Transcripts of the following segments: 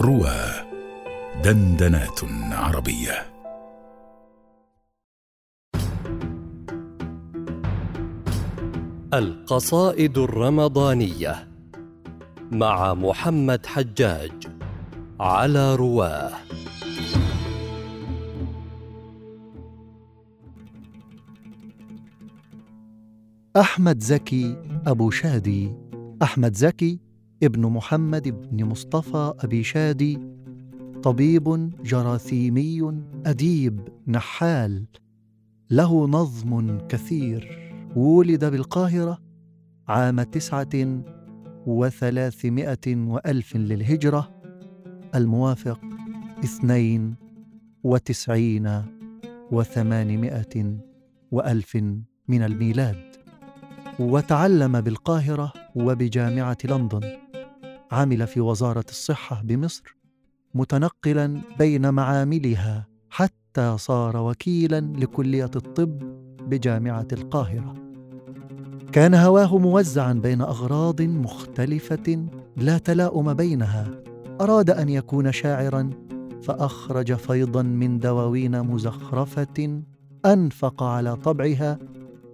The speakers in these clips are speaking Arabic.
روى دندنات عربية. القصائد الرمضانية مع محمد حجاج على رواه أحمد زكي أبو شادي. أحمد زكي ابن محمد بن مصطفى أبي شادي طبيب جراثيمي أديب نحال له نظم كثير. ولد بالقاهرة عام تسعة وثلاثمائة وألف للهجرة الموافق اثنين وتسعين وثمانمائة وألف من الميلاد. وتعلم بالقاهرة وبجامعة لندن. عمل في وزارة الصحة بمصر متنقلا بين معاملها حتى صار وكيلا لكلية الطب بجامعة القاهرة. كان هواه موزعا بين أغراض مختلفة لا تلاؤم بينها. أراد أن يكون شاعرا فأخرج فيضا من دواوين مزخرفة أنفق على طبعها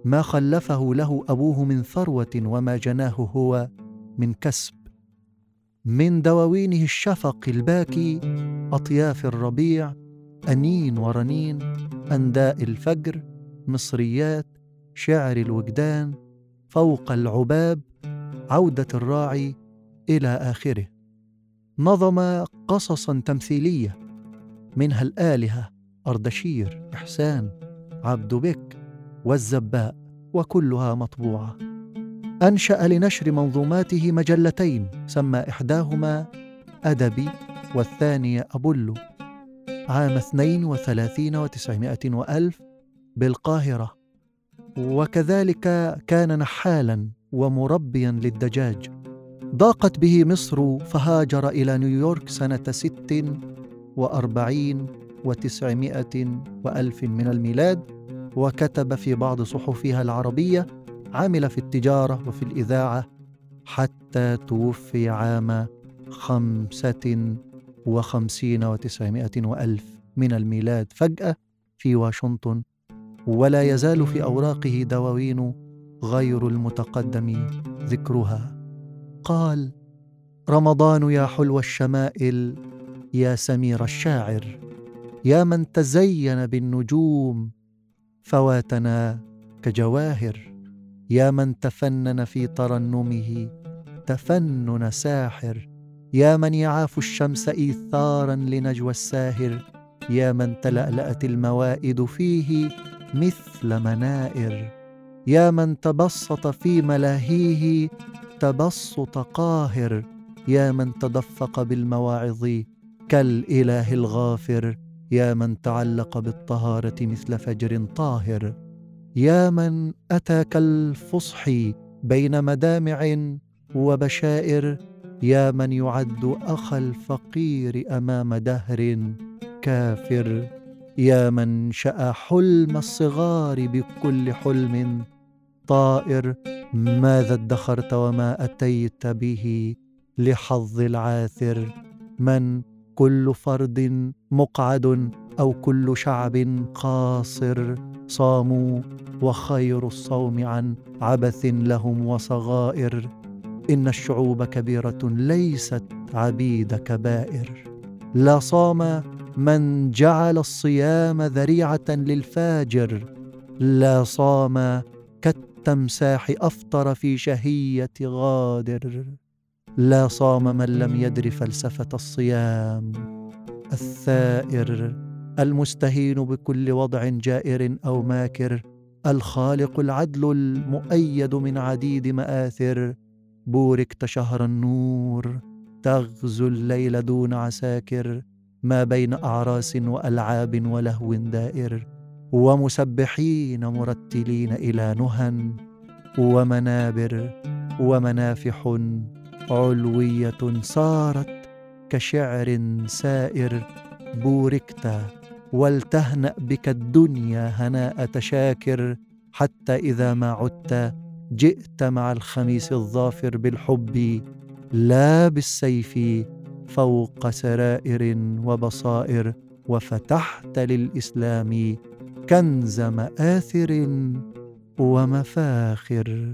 ما خلفه له أبوه من ثروة وما جناه هو من كسب. من دواوينه الشفق الباكي أطياف الربيع أنين ورنين أنداء الفجر مصريات شعر الوجدان فوق العباب عودة الراعي إلى آخره. نظم قصصا تمثيلية منها الآلهة أردشير إحسان عبد بك والزباء وكلها مطبوعة. أنشأ لنشر منظوماته مجلتين سمى إحداهما أدبي والثانية أبولو عام اثنين وثلاثين وتسعمائة وألف بالقاهرة. وكذلك كان نحالا ومربيا للدجاج. ضاقت به مصر فهاجر إلى نيويورك سنة ست وأربعين وتسعمائة وألف من الميلاد وكتب في بعض صحفها العربية عمل في التجارة وفي الإذاعة حتى توفي عام خمسة وخمسين وتسعمائة وألف من الميلاد. فجأة في واشنطن ولا يزال في أوراقه دواوين غير المتقدم ذكرها. قال رمضان يا حلو الشمائل يا سمير الشاعر يا من تزين بالنجوم فواتنا كجواهر. يا من تفنن في ترنمه تفنن ساحر. يا من يعاف الشمس إيثارا لنجوى الساهر. يا من تلألأت الموائد فيه مثل منائر. يا من تبسط في ملاهيه تبسط قاهر. يا من تدفق بالمواعظ كالإله الغافر. يا من تعلق بالطهارة مثل فجر طاهر. يا من اتى كالفصح بين مدامع وبشائر يا من يعد اخا الفقير أمام دهر كافر يا من شأ حلم الصغار بكل حلم طائر ماذا ادخرت وما أتيت به لحظ العاثر؟ من كل فرد مقعد أو كل شعب قاصر؟ صاموا وخير الصوم عن عبث لهم وصغائر. إن الشعوب كبيرة ليست عبيد كبائر لا صام من جعل الصيام ذريعة للفاجر. لا صام كالتمساح أفطر في شهية غادر. لا صام من لم يدر فلسفة الصيام الثائر. المستهين بكل وضع جائر أو ماكر. الخالق العدل المؤيد من عديد مآثر. بوركت شهر النور تغزو الليل دون عساكر. ما بين أعراس وألعاب ولهو دائر. ومسبحين مرتلين أولي نهى. ومنابر ومنافح علوية صارت كشعر سائر. بوركت ولتهنأ بك الدنيا هناء تشاكر حتى إذا ما عدت جئت مع الخميس الظافر بالحب لا بالسيف فوق سرائر وبصائر وفتحت للإسلام كنز مآثر ومفاخر.